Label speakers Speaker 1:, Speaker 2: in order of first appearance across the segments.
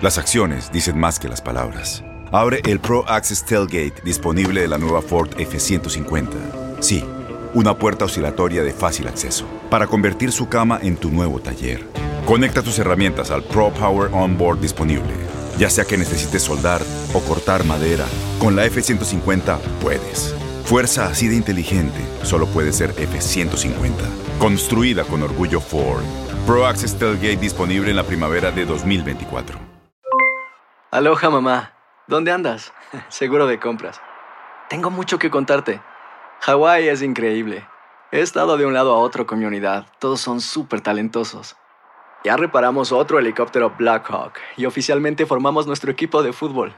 Speaker 1: Las acciones dicen más que las palabras. Abre el Pro Access Tailgate disponible de la nueva Ford F-150. Sí, una puerta oscilatoria de fácil acceso para convertir su cama en tu nuevo taller. Conecta tus herramientas al Pro Power Onboard disponible. Ya sea que necesites soldar o cortar madera, con la F-150 puedes. Fuerza así de inteligente solo puede ser F-150. Construida con orgullo Ford. Pro Access Tailgate disponible en la primavera de 2024.
Speaker 2: Aloha mamá, ¿dónde andas? Seguro de compras. Tengo mucho que contarte. Hawái es increíble. He estado de un lado a otro con mi unidad. Todos son súper talentosos. Ya reparamos otro helicóptero Blackhawk y oficialmente formamos nuestro equipo de fútbol.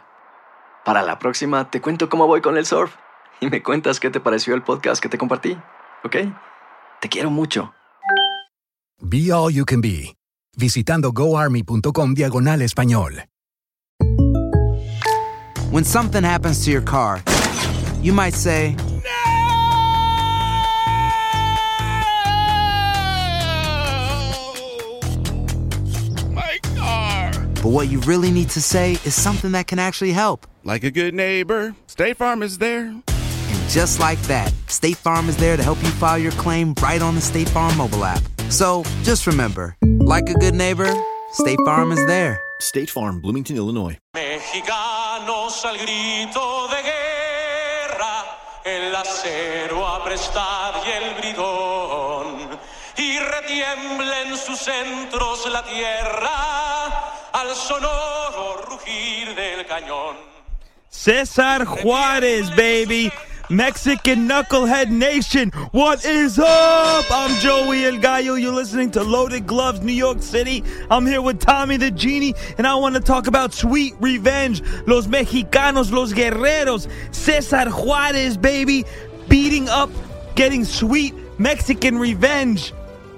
Speaker 2: Para la próxima te cuento cómo voy con el surf y me cuentas qué te pareció el podcast que te compartí, ¿ok? Te quiero mucho.
Speaker 3: Be All You Can Be, visitando goarmy.com diagonal español.
Speaker 4: When something happens to your car, you might say,
Speaker 5: My car.
Speaker 4: but what you really need to say is something that can actually help.
Speaker 5: Like a good neighbor, State Farm is there.
Speaker 4: And just like that, State Farm is there to help you file your claim right on the State Farm mobile app. So just remember, like a good neighbor, State Farm is there.
Speaker 6: State Farm, Bloomington, Illinois.
Speaker 7: Mexicanos al grito de guerra, el acero a prestar y el bridón, y retiembla en sus centros la tierra al sonoro rugir del cañón.
Speaker 8: Cesar Juarez, baby. Mexican Knucklehead Nation, what is up? I'm Joey El Gallo. You're listening to Loaded Gloves, New York City. I'm here with Tommy the Genie, and I want to talk about sweet revenge. Los Mexicanos, Los Guerreros, Cesar Juarez, baby, beating up, getting sweet Mexican revenge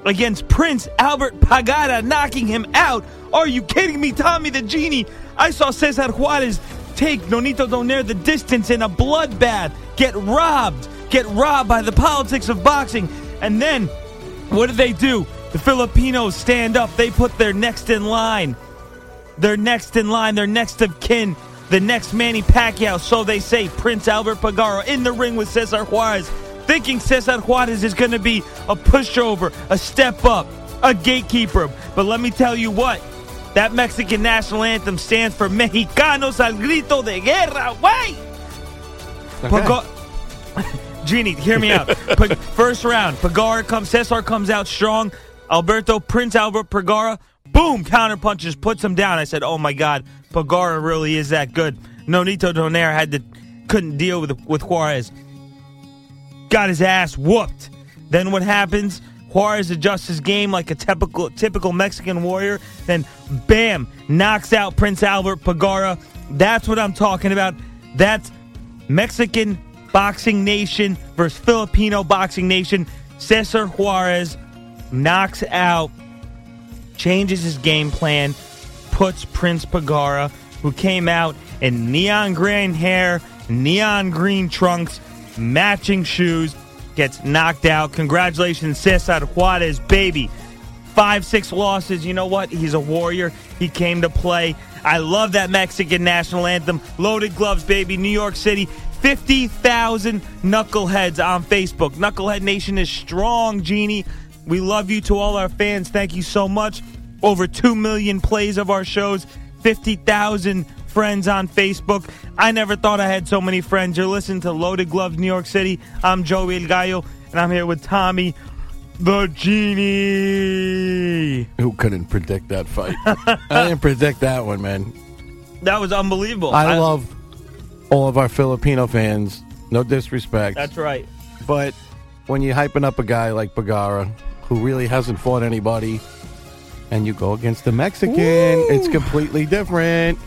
Speaker 8: against Prince Albert Pagara, knocking him out. Are you kidding me, Tommy the Genie? I saw Cesar Juarez take Nonito Donaire the distance in a bloodbath, get robbed, get robbed by the politics of boxing. And then, what do they do? The Filipinos stand up, they put their next in line. They're next in line, they're next of kin, the next Manny Pacquiao, so they say, Prince Albert Pagara in the ring with Cesar Juarez, thinking Cesar Juarez is going to be a pushover, a step up, a gatekeeper. But let me tell you what, that Mexican national anthem stands for Mexicanos al grito de guerra. Wait! Paga- Genie, hear me out. Pa- first round, Pagara comes, Cesar comes out strong. Alberto, Prince Albert Pagara, boom, counter punches, puts him down. I said, oh my God, Pagara really is that good. Nonito Donaire had to, couldn't deal with, with Juarez. Got his ass whooped. Then what happens? Juarez adjusts his game like a typical typical Mexican warrior. Then, bam, knocks out Prince Albert Pagara. That's what I'm talking about. That's Mexican boxing nation versus Filipino boxing nation. Cesar Juarez knocks out, changes his game plan, puts Prince Pagara, who came out in neon green hair, neon green trunks, matching shoes, gets knocked out. Congratulations, Cesar Juarez, baby. Five, six losses. You know what? He's a warrior. He came to play. I love that Mexican national anthem. Loaded gloves, baby. New York City. 50,000 knuckleheads on Facebook. Knucklehead Nation is strong, Genie. We love you to all our fans. Thank you so much. Over 2 million plays of our shows. 50,000 friends on Facebook. I never thought I had so many friends. You're listening to Loaded Gloves New York City. I'm Joey El Gallo, and I'm here with Tommy the Genie.
Speaker 9: Who couldn't predict that fight? I didn't predict that one, man.
Speaker 8: That was unbelievable.
Speaker 9: I, love all of our Filipino fans. No disrespect.
Speaker 8: That's right.
Speaker 9: But when you're hyping up a guy like Pagara, who really hasn't fought anybody, and you go against the Mexican, it's completely different.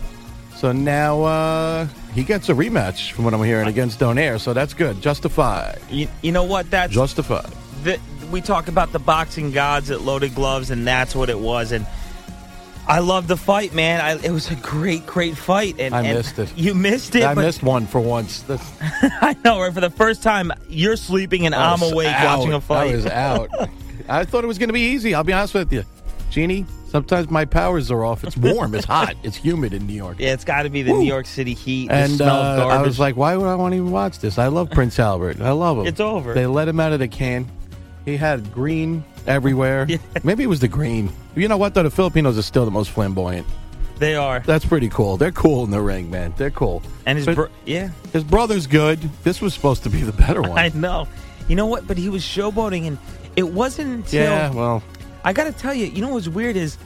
Speaker 9: So now uh, he gets a rematch from what I'm hearing against Donaire, so that's good. Justified.
Speaker 8: You, you know what? That's
Speaker 9: Justified.
Speaker 8: the, we talk about the boxing gods at Loaded Gloves, and that's what it was. And I love the fight, man. I, it was a great, great fight. And
Speaker 9: I
Speaker 8: and
Speaker 9: missed it.
Speaker 8: You missed it.
Speaker 9: I missed one for once.
Speaker 8: I know, right? For the first time, you're sleeping and I'm awake
Speaker 9: out.
Speaker 8: watching a fight.
Speaker 9: I was out. I thought it was going to be easy. I'll be honest with you, Genie. Sometimes my powers are off. It's warm. it's hot. It's humid in New York.
Speaker 8: yeah, it's got to be the New York City heat.
Speaker 9: And uh. I was like, why would I want to even watch this? I love Prince Albert. I love him.
Speaker 8: It's over.
Speaker 9: They let him out of the can. He had green everywhere. Maybe it was the green. You know what, though? The Filipinos are still the most flamboyant.
Speaker 8: they are.
Speaker 9: That's pretty cool. They're cool in the ring, man. They're cool.
Speaker 8: And his bro- yeah,
Speaker 9: his brother's good. This was supposed to be the better one.
Speaker 8: I know. You know what? But he was showboating, and it wasn't until
Speaker 9: yeah, well,
Speaker 8: I got to tell you, you know what's weird is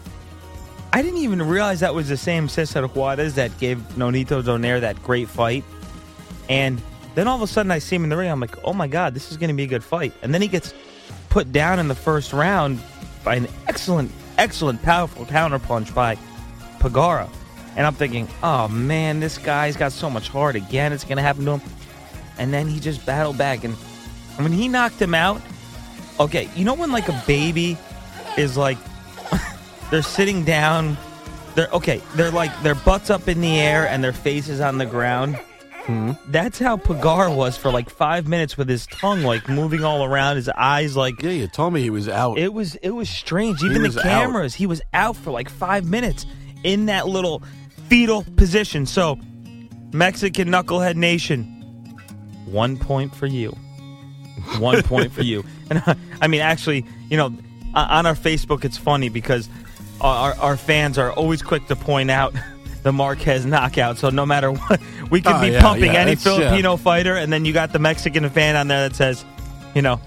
Speaker 8: I didn't even realize that was the same Cesar Juarez that gave Nonito Donaire that great fight. And then all of a sudden I see him in the ring. I'm like, oh my God, this is going to be a good fight. And then he gets put down in the first round by an excellent, excellent, powerful counterpunch by Pagara. And I'm thinking, oh man, this guy's got so much heart again. It's going to happen to him. And then he just battled back. And when he knocked him out, okay, you know when like a baby is like they're sitting down, they're okay, they're like their butts up in the air and their faces on the ground. That's how Pagar was for like five minutes with his tongue like moving all around, his eyes like
Speaker 9: yeah, you told me he was out.
Speaker 8: it was it was strange. Even
Speaker 9: was
Speaker 8: the
Speaker 9: out.
Speaker 8: cameras, he was out for like five minutes in that little fetal position. So, Mexican Knucklehead Nation, one point for you. One point for you. And uh, I mean, actually, you know, on our Facebook, it's funny because our, our fans are always quick to point out the Marquez knockout. So no matter what, we could
Speaker 9: Oh,
Speaker 8: be
Speaker 9: yeah,
Speaker 8: pumping
Speaker 9: yeah,
Speaker 8: any
Speaker 9: it's- yeah.
Speaker 8: Filipino fighter, and then you got the Mexican fan on there that says, you know,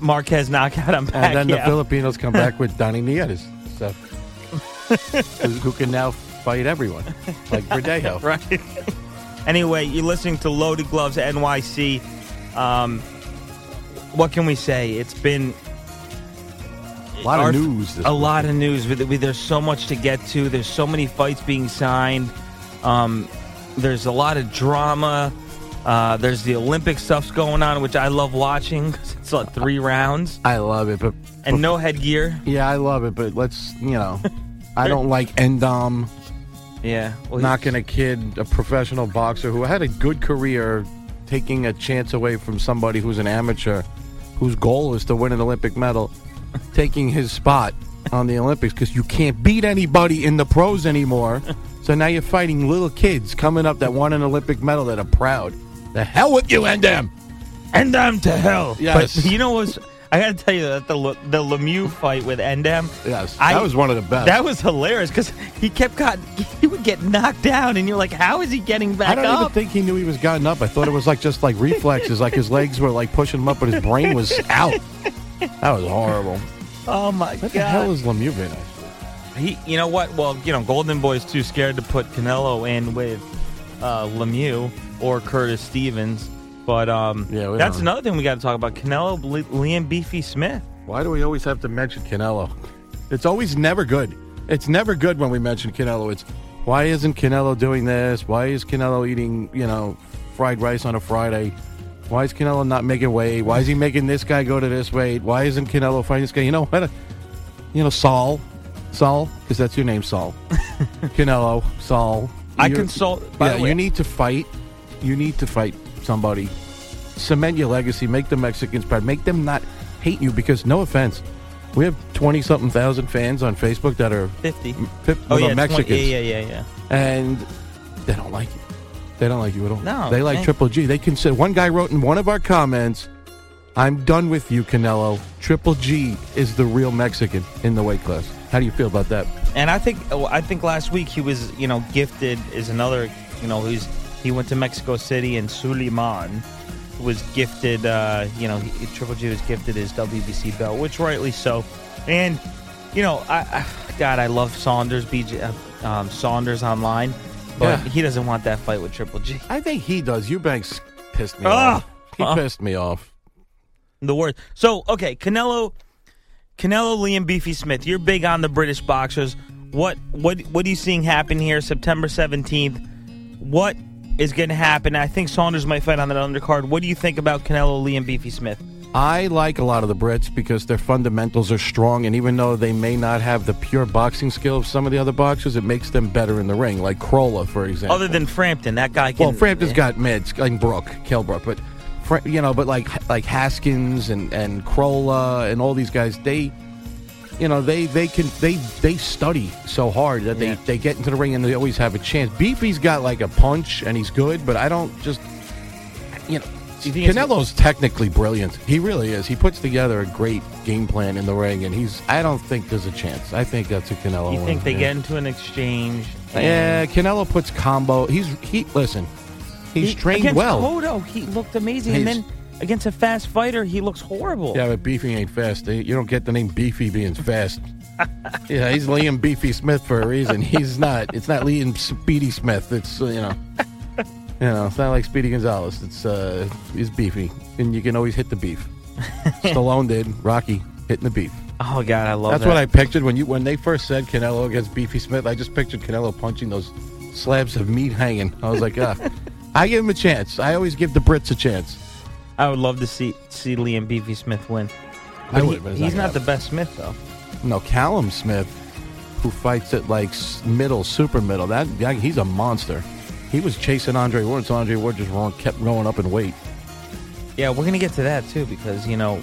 Speaker 8: Marquez knockout. I'm back.
Speaker 9: and then the. Filipinos come back with Donnie Nietes, so, who, who can now fight everyone, like Verdejo.
Speaker 8: right. anyway, you're listening to Loaded Gloves NYC. Um, what can we say? It's been
Speaker 9: A lot of news.
Speaker 8: A
Speaker 9: week.
Speaker 8: lot of news. There's so much to get to. There's so many fights being signed. Um, there's a lot of drama. Uh, there's the Olympic stuff's going on, which I love watching. It's like three rounds
Speaker 9: I love it, but
Speaker 8: and no headgear.
Speaker 9: yeah, I love it, but let's you know, I don't like N'Dam
Speaker 8: Yeah, well,
Speaker 9: knocking a kid, a professional boxer who had a good career, taking a chance away from somebody who's an amateur, whose goal is to win an Olympic medal, taking his spot on the Olympics because you can't beat anybody in the pros anymore. so now you're fighting little kids coming up that won an Olympic medal that are proud. The hell with you, N'Dam!
Speaker 8: and I'm to hell.
Speaker 9: Yes.
Speaker 8: But you know what's I got to tell you that the the Lemieux fight with N'Dam.
Speaker 9: Yes,
Speaker 8: I-
Speaker 9: that was one of the best.
Speaker 8: That was hilarious because he kept got he would get knocked down, and you're like, how is he getting back
Speaker 9: I don't
Speaker 8: up?
Speaker 9: even think he knew he was gotten up. I thought it was like just like reflexes, like his legs were like pushing him up, but his brain was out. That was horrible.
Speaker 8: oh my
Speaker 9: What
Speaker 8: god!
Speaker 9: the hell is Lemieux been?
Speaker 8: He, you know what? Well, you know, Golden Boy's too scared to put Canelo in with uh, Lemieux or Curtis Stevens. But um,
Speaker 9: Yeah,
Speaker 8: that's
Speaker 9: don't-
Speaker 8: another thing we got to talk about. Canelo, Liam Beefy Smith.
Speaker 9: Why do we always have to mention Canelo? It's always never good. It's never good when we mention Canelo. It's why isn't Canelo doing this? Why is Canelo eating, you know, fried rice on a Friday? Why is Canelo not making weight? Why is he making this guy go to this weight? Why isn't Canelo fighting this guy? You know what? You know, Saul. Saul, because that's your name, Saul. Canelo, Saul.
Speaker 8: I consult. By
Speaker 9: yeah, you need to fight. You need to fight somebody. Cement your legacy. Make the Mexicans proud. Make them not hate you because, no offense, we have 20 something thousand fans on Facebook that are
Speaker 8: 50.
Speaker 9: fif-
Speaker 8: Oh
Speaker 9: well,
Speaker 8: yeah,
Speaker 9: they're
Speaker 8: 20
Speaker 9: Mexicans.
Speaker 8: yeah, yeah, yeah, yeah.
Speaker 9: And they don't like you. They don't like you at all.
Speaker 8: No,
Speaker 9: They like Triple G. They consider, one guy wrote in one of our comments, I'm done with you, Canelo. Triple G is the real Mexican in the weight class. How do you feel about that?
Speaker 8: And I think oh, I think last week he was you know gifted is another you know he's he went to Mexico City and Suleiman was gifted uh, you know he, Triple G was gifted his WBC belt, which rightly so. And you know I, I God I love Saunders BJ uh, um, Saunders online, but
Speaker 9: Yeah.
Speaker 8: he doesn't want that fight with Triple G.
Speaker 9: I think he does. Eubanks pissed me
Speaker 8: Ah!
Speaker 9: off. He
Speaker 8: Ah.
Speaker 9: pissed me off.
Speaker 8: The worst. So okay, Canelo. Canelo, Liam, Beefy Smith. You're big on the British boxers. What what what are you seeing happen here? September 17th. What is going to happen? I think Saunders might fight on that undercard. What do you think about Canelo, Liam, Beefy Smith?
Speaker 9: I like a lot of the Brits because their fundamentals are strong, and even though they may not have the pure boxing skill of some of the other boxers, it makes them better in the ring. Like Crolla, for example.
Speaker 8: Other than Frampton, that guy can.
Speaker 9: well, Frampton's got mids, like Brook, Kell Brook, but you know, but like like Haskins and and Crolla and all these guys, they, you know, they they can they they study so hard that they
Speaker 8: Yeah.
Speaker 9: they get into the ring and they always have a chance. Beefy's got like a punch and he's good, but I don't just, you know.
Speaker 8: You think
Speaker 9: Canelo's technically brilliant. He really is. He puts together a great game plan in the ring, and he's. I don't think there's a chance. I think that's a Canelo.
Speaker 8: You
Speaker 9: win.
Speaker 8: think they
Speaker 9: Yeah.
Speaker 8: get into an exchange?
Speaker 9: Yeah, Canelo puts combo. He's he. Listen, he's
Speaker 8: He-
Speaker 9: trained
Speaker 8: against
Speaker 9: well.
Speaker 8: Cotto, he looked amazing, and then against a fast fighter, he looks horrible.
Speaker 9: Yeah, but Beefy ain't fast. eh? You don't get the name Beefy being fast. yeah, he's Liam Beefy Smith for a reason. He's not. It's not Liam Speedy Smith. It's you know, you know, it's not like Speedy Gonzalez. It's uh, he's Beefy, and you can always hit the beef. Stallone did. Rocky hitting the beef.
Speaker 8: Oh God, I love
Speaker 9: That's
Speaker 8: that.
Speaker 9: what I pictured when you when they first said Canelo against Beefy Smith. I just pictured Canelo punching those slabs of meat hanging. I was like, ah, I give him a chance. I always give the Brits a chance.
Speaker 8: I would love to see see Liam Beefy Smith win.
Speaker 9: I
Speaker 8: But
Speaker 9: would,
Speaker 8: he-
Speaker 9: but it's
Speaker 8: he's
Speaker 9: not
Speaker 8: not the best Smith though.
Speaker 9: No, Callum Smith, who fights at like s- middle, super middle. That guy, he's a monster. He was chasing Andre Ward, so Andre Ward just kept going up in weight.
Speaker 8: Yeah, we're gonna get to that too because you know,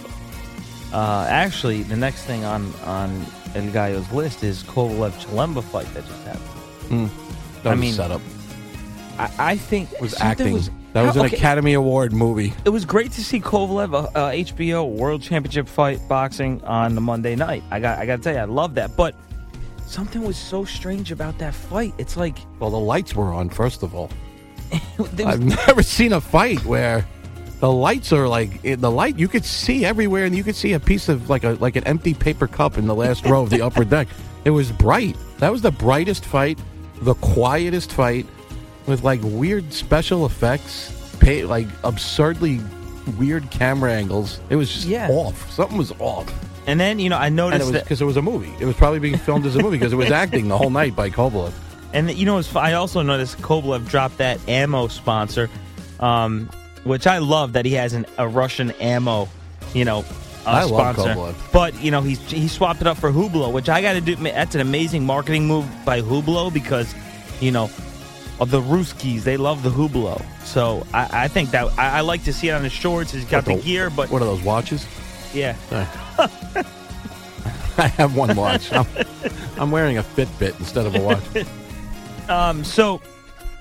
Speaker 8: uh, actually, the next thing on on El Gallo's list is Kovalev Chilemba fight that just happened.
Speaker 9: That
Speaker 8: I
Speaker 9: was
Speaker 8: mean,
Speaker 9: setup.
Speaker 8: I, I think
Speaker 9: It was acting.
Speaker 8: was-
Speaker 9: that was
Speaker 8: how-
Speaker 9: an
Speaker 8: okay,
Speaker 9: Academy Award movie.
Speaker 8: It was great to see Kovalev uh, uh, HBO World Championship fight boxing on the Monday night. I got I got to tell you, I love that. But something was so strange about that fight. It's like
Speaker 9: Well, the lights were on, first of all.
Speaker 8: there was-
Speaker 9: I've never seen a fight where the lights are like in the light you could see everywhere and you could see a piece of like a like an empty paper cup in the last row of the upper deck. It was bright. That was the brightest fight, the quietest fight with like weird special effects, pay, like absurdly weird camera angles. It was just
Speaker 8: Yeah.
Speaker 9: off. Something was off.
Speaker 8: And then you know I
Speaker 9: it
Speaker 8: noticed
Speaker 9: was because it was a movie. It was probably being filmed as a movie because it was acting the whole night by Kovalev.
Speaker 8: And you know, I also noticed Kovalev dropped that ammo sponsor, um, which I love that he has an, a Russian ammo, you know, uh,
Speaker 9: I love
Speaker 8: sponsor. But you know, he's he swapped it up for Hublot, which I got to do. That's an amazing marketing move by Hublot because, you know, of the Ruskies, they love the Hublot. So I, I think that I, I like to see it on his shorts. He's got
Speaker 9: What
Speaker 8: the, gear, but
Speaker 9: What are those watches?
Speaker 8: Yeah,
Speaker 9: I have one watch. I'm, I'm wearing a Fitbit instead of a watch.
Speaker 8: Um, so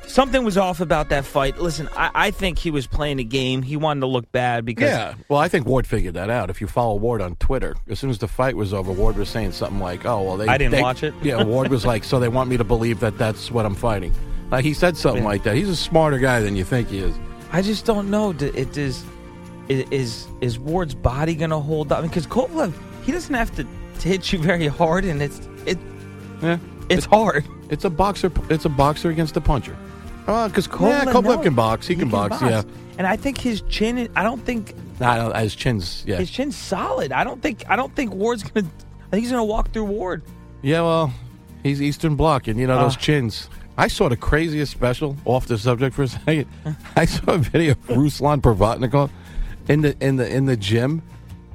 Speaker 8: something was off about that fight. Listen, I, I think he was playing a game. He wanted to look bad because
Speaker 9: Yeah. Well, I think Ward figured that out. If you follow Ward on Twitter, as soon as the fight was over, Ward was saying something like, "Oh, well, they."
Speaker 8: I didn't
Speaker 9: they-
Speaker 8: watch it.
Speaker 9: Yeah, Ward was like, "So they want me to believe that that's what I'm fighting." Like he said something like that. He's a smarter guy than you think he is.
Speaker 8: I just don't know. It is is is Ward's body going to hold up? Because Kovalev, he doesn't have to, to hit you very hard, and it's it
Speaker 9: Yeah.
Speaker 8: it's hard.
Speaker 9: It's a boxer. It's a boxer against a puncher. Oh, because yeah,
Speaker 8: Kovalev,
Speaker 9: Kovalev
Speaker 8: no.
Speaker 9: can box. He, can, box, Yeah.
Speaker 8: and I think his chin. is- I don't think
Speaker 9: Nah, his chin's yeah.
Speaker 8: his chin's solid. I don't think I don't think Ward's going to. I think he's going to walk through Ward.
Speaker 9: Yeah, well, he's Eastern Bloc, and you know those
Speaker 8: Ah.
Speaker 9: chins. I saw the craziest special off the subject for a second. I saw a video of Ruslan Provatnikov in the in the in the gym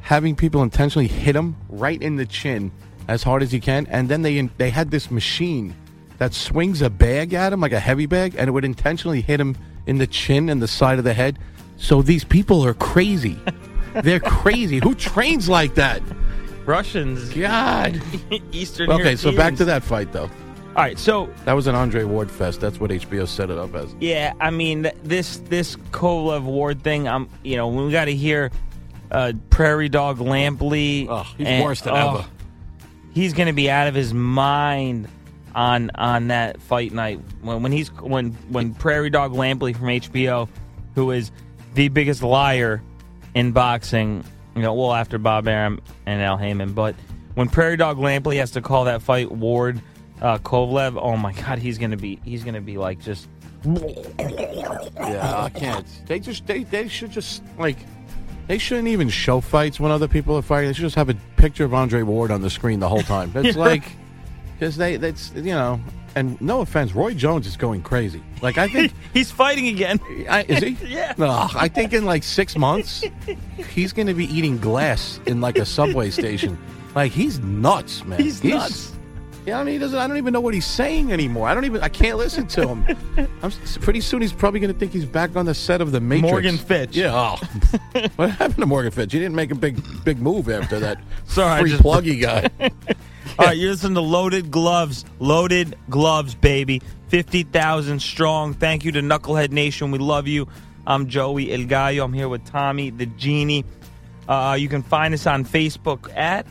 Speaker 9: having people intentionally hit him right in the chin as hard as he can, and then they they had this machine that swings a bag at him like a heavy bag, and it would intentionally hit him in the chin and the side of the head. So these people are crazy. They're crazy. Who trains like that?
Speaker 8: Russians,
Speaker 9: God.
Speaker 8: Eastern.
Speaker 9: Okay, so back to that fight though.
Speaker 8: All right, so
Speaker 9: That was an Andre Ward fest. That's what HBO set it up as.
Speaker 8: Yeah, I mean this this Kovalev Ward thing. I'm you know when we got to hear uh, Prairie Dog Lampley.
Speaker 9: Oh, he's
Speaker 8: and-
Speaker 9: worse than
Speaker 8: oh,
Speaker 9: ever.
Speaker 8: He's going to be out of his mind on on that fight night when when he's when when Prairie Dog Lampley from HBO, who is the biggest liar in boxing. You know, well after Bob Arum and Al Haymon, but when Prairie Dog Lampley has to call that fight Ward uh, Kovalev, oh my God, he's gonna be he's gonna be like just
Speaker 9: Yeah, I can't. They just they, they should just like They shouldn't even show fights when other people are fighting. They should just have a picture of Andre Ward on the screen the whole time. It's like because they that's you know. And no offense, Roy Jones is going crazy. Like I think
Speaker 8: He's fighting again.
Speaker 9: I, is he?
Speaker 8: Yeah.
Speaker 9: Ugh, I think in like six months, he's going to be eating glass in like a subway station. Like he's nuts, man.
Speaker 8: He's nuts.
Speaker 9: Yeah, I mean, he doesn't. I don't even know what he's saying anymore. I don't even. I can't listen to him. I'm pretty soon. He's probably going to think he's back on the set of the Matrix.
Speaker 8: Morgan Fitch.
Speaker 9: Yeah. Oh. what happened to Morgan Fitch? He didn't make a big, big move after that.
Speaker 8: Sorry,
Speaker 9: free
Speaker 8: just-
Speaker 9: pluggy guy.
Speaker 8: All right, you're listening to Loaded Gloves. Loaded Gloves, baby. 50,000 strong. Thank you to Knucklehead Nation. We love you. I'm Joey El Gallo. I'm here with Tommy the Genie. Uh, you can find us on Facebook at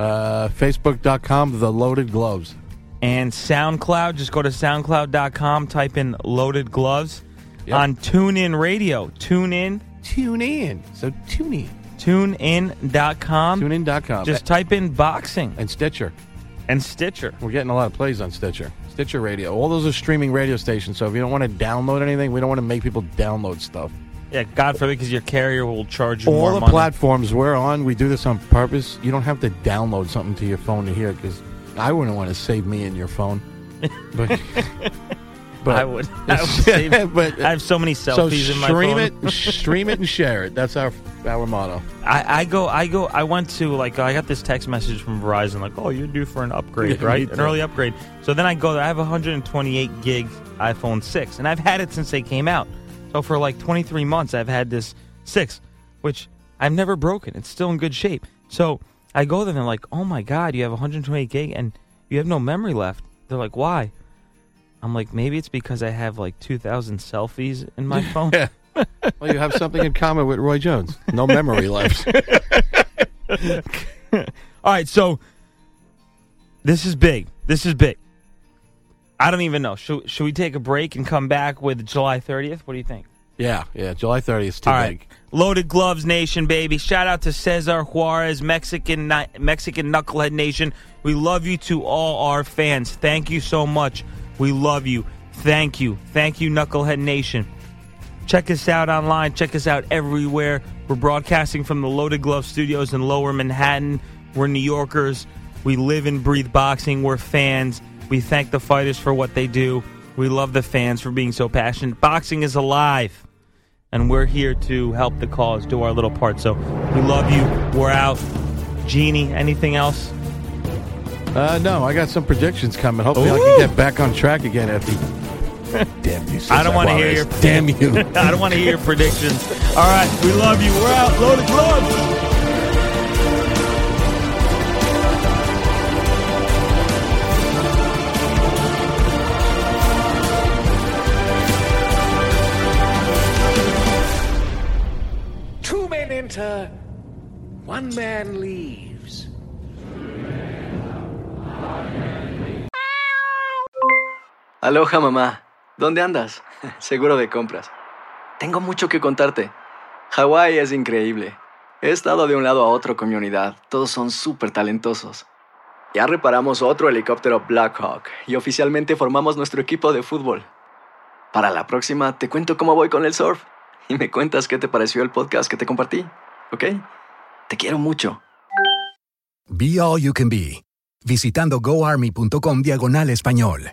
Speaker 9: Uh, Facebook.com, The Loaded Gloves.
Speaker 8: and SoundCloud. Just go to soundcloud.com, type in Loaded Gloves.
Speaker 9: Yep.
Speaker 8: On TuneIn Radio. TuneIn.
Speaker 9: Tune in. So tune in.
Speaker 8: TuneIn.com.
Speaker 9: TuneIn.com.
Speaker 8: Just type in boxing
Speaker 9: and Stitcher.
Speaker 8: and Stitcher.
Speaker 9: We're getting a lot of plays on Stitcher. Stitcher Radio. All those are streaming radio stations. So if you don't want to download anything, we don't want to make people download stuff.
Speaker 8: Yeah, God forbid, because your carrier will charge you
Speaker 9: All
Speaker 8: more
Speaker 9: the
Speaker 8: money.
Speaker 9: platforms we're on, we do this on purpose. You don't have to download something to your phone to hear it because I wouldn't want to save me in your phone. But, but
Speaker 8: I would. I would save,
Speaker 9: but
Speaker 8: I have so many
Speaker 9: so
Speaker 8: selfies in my
Speaker 9: stream
Speaker 8: phone.
Speaker 9: it, stream it, and share it. That's our our motto.
Speaker 8: I, I go, I go, I went to like I got this text message from Verizon like, oh, you're due for an upgrade, right? An early upgrade. So then I go, there. I have 128 gig iPhone six, and I've had it since they came out. So for like 23 months, I've had this six, which I've never broken. It's still in good shape. So I go there and they're like, oh my god, you have 128 gig and you have no memory left. They're like, why? I'm like, maybe it's because I have like 2,000 selfies in my phone.
Speaker 9: Well, you have something in common with Roy Jones. No memory left.
Speaker 8: All right, so this is big. This is big. I don't even know. Should, should we take a break and come back with July 30th? What do you think?
Speaker 9: Yeah, yeah. July 30th is too
Speaker 8: All
Speaker 9: big.
Speaker 8: right. Loaded Gloves Nation, baby. Shout out to Cesar Juarez, Mexican Mexican Knucklehead Nation. We love you to all our fans. Thank you so much. We love you. Thank you. Thank you, Knucklehead Nation. Check us out online. Check us out everywhere. We're broadcasting from the Loaded Glove Studios in Lower Manhattan. We're New Yorkers. We live and breathe boxing. We're fans. We thank the fighters for what they do. We love the fans for being so passionate. Boxing is alive, and we're here to help the cause, do our little part. So we love you. We're out. Genie, anything else?
Speaker 9: Uh, no, I got some predictions coming. Hopefully, I can get back on track again after. Damn you!
Speaker 8: I don't want to hear your
Speaker 9: Damn you!
Speaker 8: I don't want to hear your predictions. All right, we love you. We're out. Loaded gloves.
Speaker 10: One man leaves.
Speaker 2: Aloha mamá, ¿dónde andas? Seguro de compras. Tengo mucho que contarte. Hawái es increíble. He estado de un lado a otro con mi unidad. Todos son súper talentosos. Ya reparamos otro helicóptero Blackhawk y oficialmente formamos nuestro equipo de fútbol. Para la próxima te cuento cómo voy con el surf y me cuentas qué te pareció el podcast que te compartí, ¿ok? Te quiero mucho.
Speaker 3: Be All You Can Be, visitando goarmy.com diagonal español.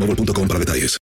Speaker 6: boostmobile.com para detalles.